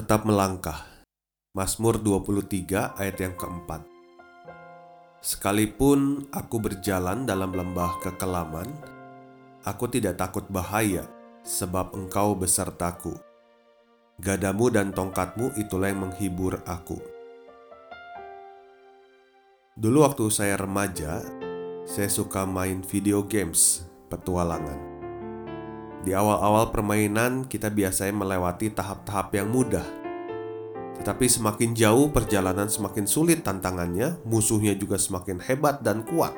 Tetap melangkah. Mazmur 23 ayat yang keempat. Sekalipun aku berjalan dalam lembah kekelaman, aku tidak takut bahaya, sebab engkau besertaku. Gadamu dan tongkatmu itulah yang menghibur aku. Dulu waktu saya remaja, saya suka main video games, petualangan. Di awal-awal permainan, kita biasanya melewati tahap-tahap yang mudah. Tetapi semakin jauh perjalanan semakin sulit tantangannya, musuhnya juga semakin hebat dan kuat.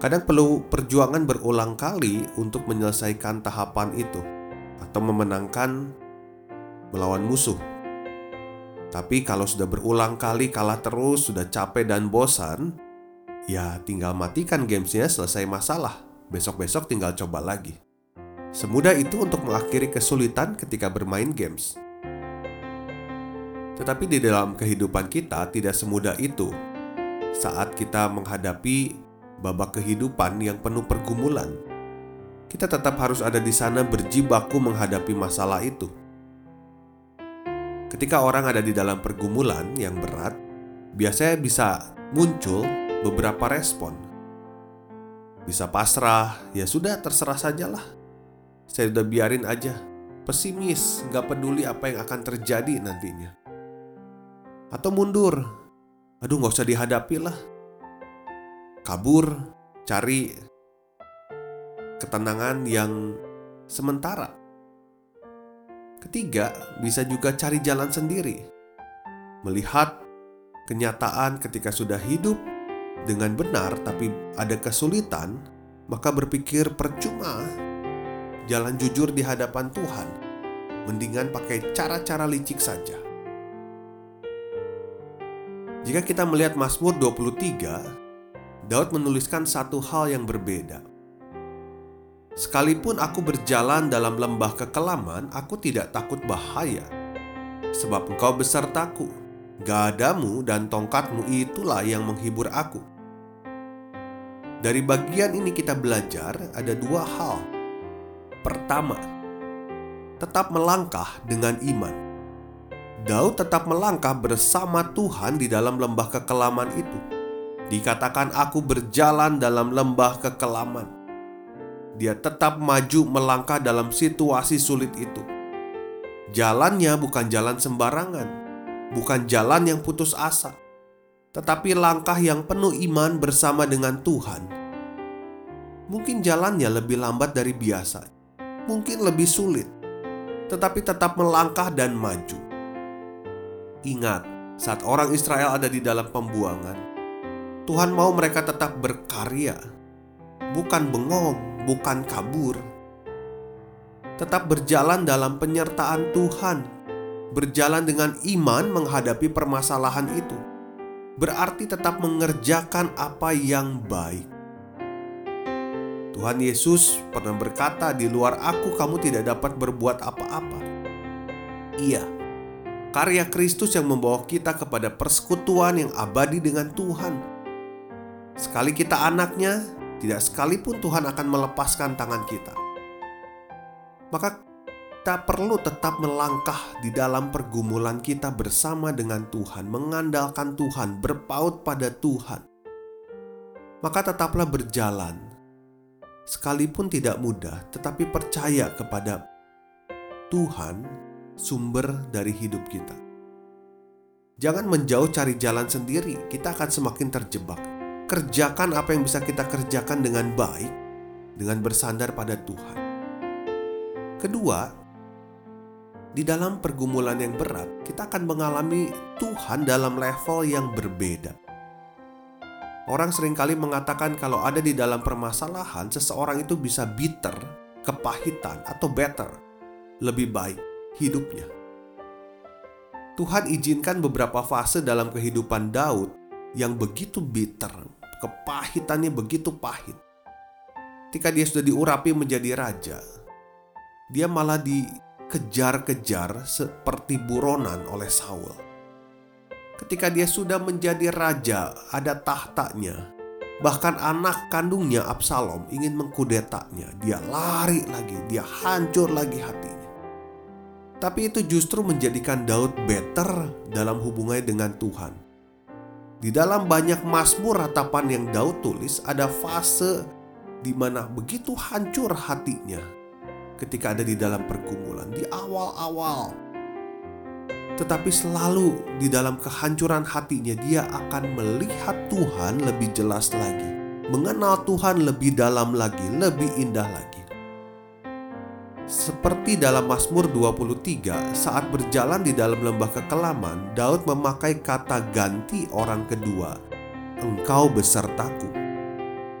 Kadang perlu perjuangan berulang kali untuk menyelesaikan tahapan itu atau memenangkan melawan musuh. Tapi kalau sudah berulang kali kalah terus, sudah capek dan bosan, ya tinggal matikan gamesnya selesai masalah. Besok-besok tinggal coba lagi. Semudah itu untuk mengakhiri kesulitan ketika bermain games. Tetapi di dalam kehidupan kita tidak semudah itu. Saat kita menghadapi babak kehidupan yang penuh pergumulan, kita tetap harus ada di sana berjibaku menghadapi masalah itu. Ketika orang ada di dalam pergumulan yang berat, biasanya bisa muncul beberapa respon. Bisa pasrah, ya sudah terserah sajalah saya udah biarin aja. Pesimis, gak peduli apa yang akan terjadi nantinya. Atau mundur. Aduh gak usah dihadapi lah. Kabur, cari ketenangan yang sementara. Ketiga, bisa juga cari jalan sendiri. Melihat kenyataan ketika sudah hidup dengan benar tapi ada kesulitan, maka berpikir percuma jalan jujur di hadapan Tuhan, mendingan pakai cara-cara licik saja. Jika kita melihat Mazmur 23, Daud menuliskan satu hal yang berbeda. Sekalipun aku berjalan dalam lembah kekelaman, aku tidak takut bahaya, sebab engkau besertaku. Gadamu dan tongkatmu itulah yang menghibur aku. Dari bagian ini kita belajar ada dua hal Pertama, tetap melangkah dengan iman. Daud tetap melangkah bersama Tuhan di dalam lembah kekelaman itu. Dikatakan aku berjalan dalam lembah kekelaman. Dia tetap maju melangkah dalam situasi sulit itu. Jalannya bukan jalan sembarangan, bukan jalan yang putus asa, tetapi langkah yang penuh iman bersama dengan Tuhan. Mungkin jalannya lebih lambat dari biasa, mungkin lebih sulit, tetapi tetap melangkah dan maju. Ingat, saat orang Israel ada di dalam pembuangan, Tuhan mau mereka tetap berkarya, bukan bengong, bukan kabur, tetap berjalan dalam penyertaan Tuhan, berjalan dengan iman menghadapi permasalahan itu. Berarti tetap mengerjakan apa yang baik. Tuhan Yesus pernah berkata, "Di luar Aku, kamu tidak dapat berbuat apa-apa." Iya, karya Kristus yang membawa kita kepada persekutuan yang abadi dengan Tuhan. Sekali kita anaknya, tidak sekalipun Tuhan akan melepaskan tangan kita. Maka kita perlu tetap melangkah di dalam pergumulan kita bersama dengan Tuhan, mengandalkan Tuhan, berpaut pada Tuhan. Maka tetaplah berjalan sekalipun tidak mudah, tetapi percaya kepada Tuhan, sumber dari hidup kita. Jangan menjauh cari jalan sendiri, kita akan semakin terjebak. Kerjakan apa yang bisa kita kerjakan dengan baik, dengan bersandar pada Tuhan. Kedua, di dalam pergumulan yang berat, kita akan mengalami Tuhan dalam level yang berbeda. Orang sering kali mengatakan kalau ada di dalam permasalahan, seseorang itu bisa bitter, kepahitan, atau better, lebih baik hidupnya. Tuhan izinkan beberapa fase dalam kehidupan Daud yang begitu bitter, kepahitannya begitu pahit. Ketika dia sudah diurapi menjadi raja, dia malah dikejar-kejar seperti buronan oleh Saul ketika dia sudah menjadi raja, ada tahtanya. Bahkan anak kandungnya Absalom ingin mengkudetanya. Dia lari lagi, dia hancur lagi hatinya. Tapi itu justru menjadikan Daud better dalam hubungannya dengan Tuhan. Di dalam banyak mazmur ratapan yang Daud tulis ada fase di mana begitu hancur hatinya ketika ada di dalam pergumulan di awal-awal tetapi selalu di dalam kehancuran hatinya dia akan melihat Tuhan lebih jelas lagi, mengenal Tuhan lebih dalam lagi, lebih indah lagi. Seperti dalam Mazmur 23, saat berjalan di dalam lembah kekelaman, Daud memakai kata ganti orang kedua, "Engkau besertaku."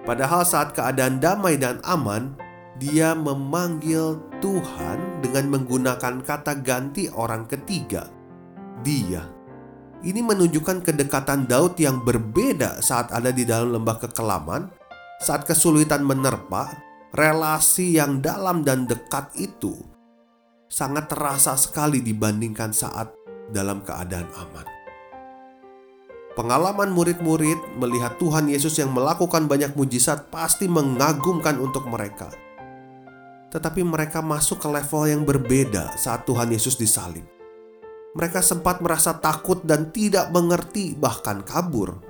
Padahal saat keadaan damai dan aman, dia memanggil Tuhan dengan menggunakan kata ganti orang ketiga, dia. Ini menunjukkan kedekatan Daud yang berbeda saat ada di dalam lembah kekelaman, saat kesulitan menerpa, relasi yang dalam dan dekat itu sangat terasa sekali dibandingkan saat dalam keadaan aman. Pengalaman murid-murid melihat Tuhan Yesus yang melakukan banyak mujizat pasti mengagumkan untuk mereka. Tetapi mereka masuk ke level yang berbeda saat Tuhan Yesus disalib mereka sempat merasa takut dan tidak mengerti, bahkan kabur.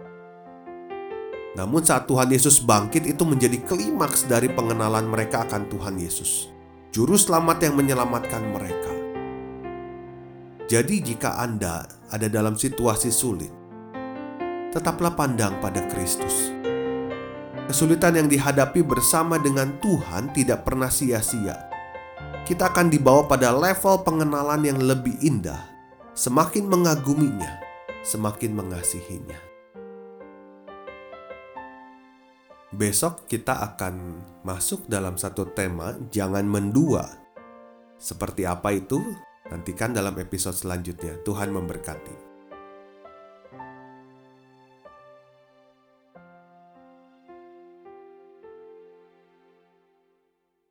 Namun, saat Tuhan Yesus bangkit, itu menjadi klimaks dari pengenalan mereka akan Tuhan Yesus, Juru Selamat yang menyelamatkan mereka. Jadi, jika Anda ada dalam situasi sulit, tetaplah pandang pada Kristus. Kesulitan yang dihadapi bersama dengan Tuhan tidak pernah sia-sia. Kita akan dibawa pada level pengenalan yang lebih indah semakin mengaguminya, semakin mengasihinya. Besok kita akan masuk dalam satu tema jangan mendua. Seperti apa itu? Nantikan dalam episode selanjutnya. Tuhan memberkati.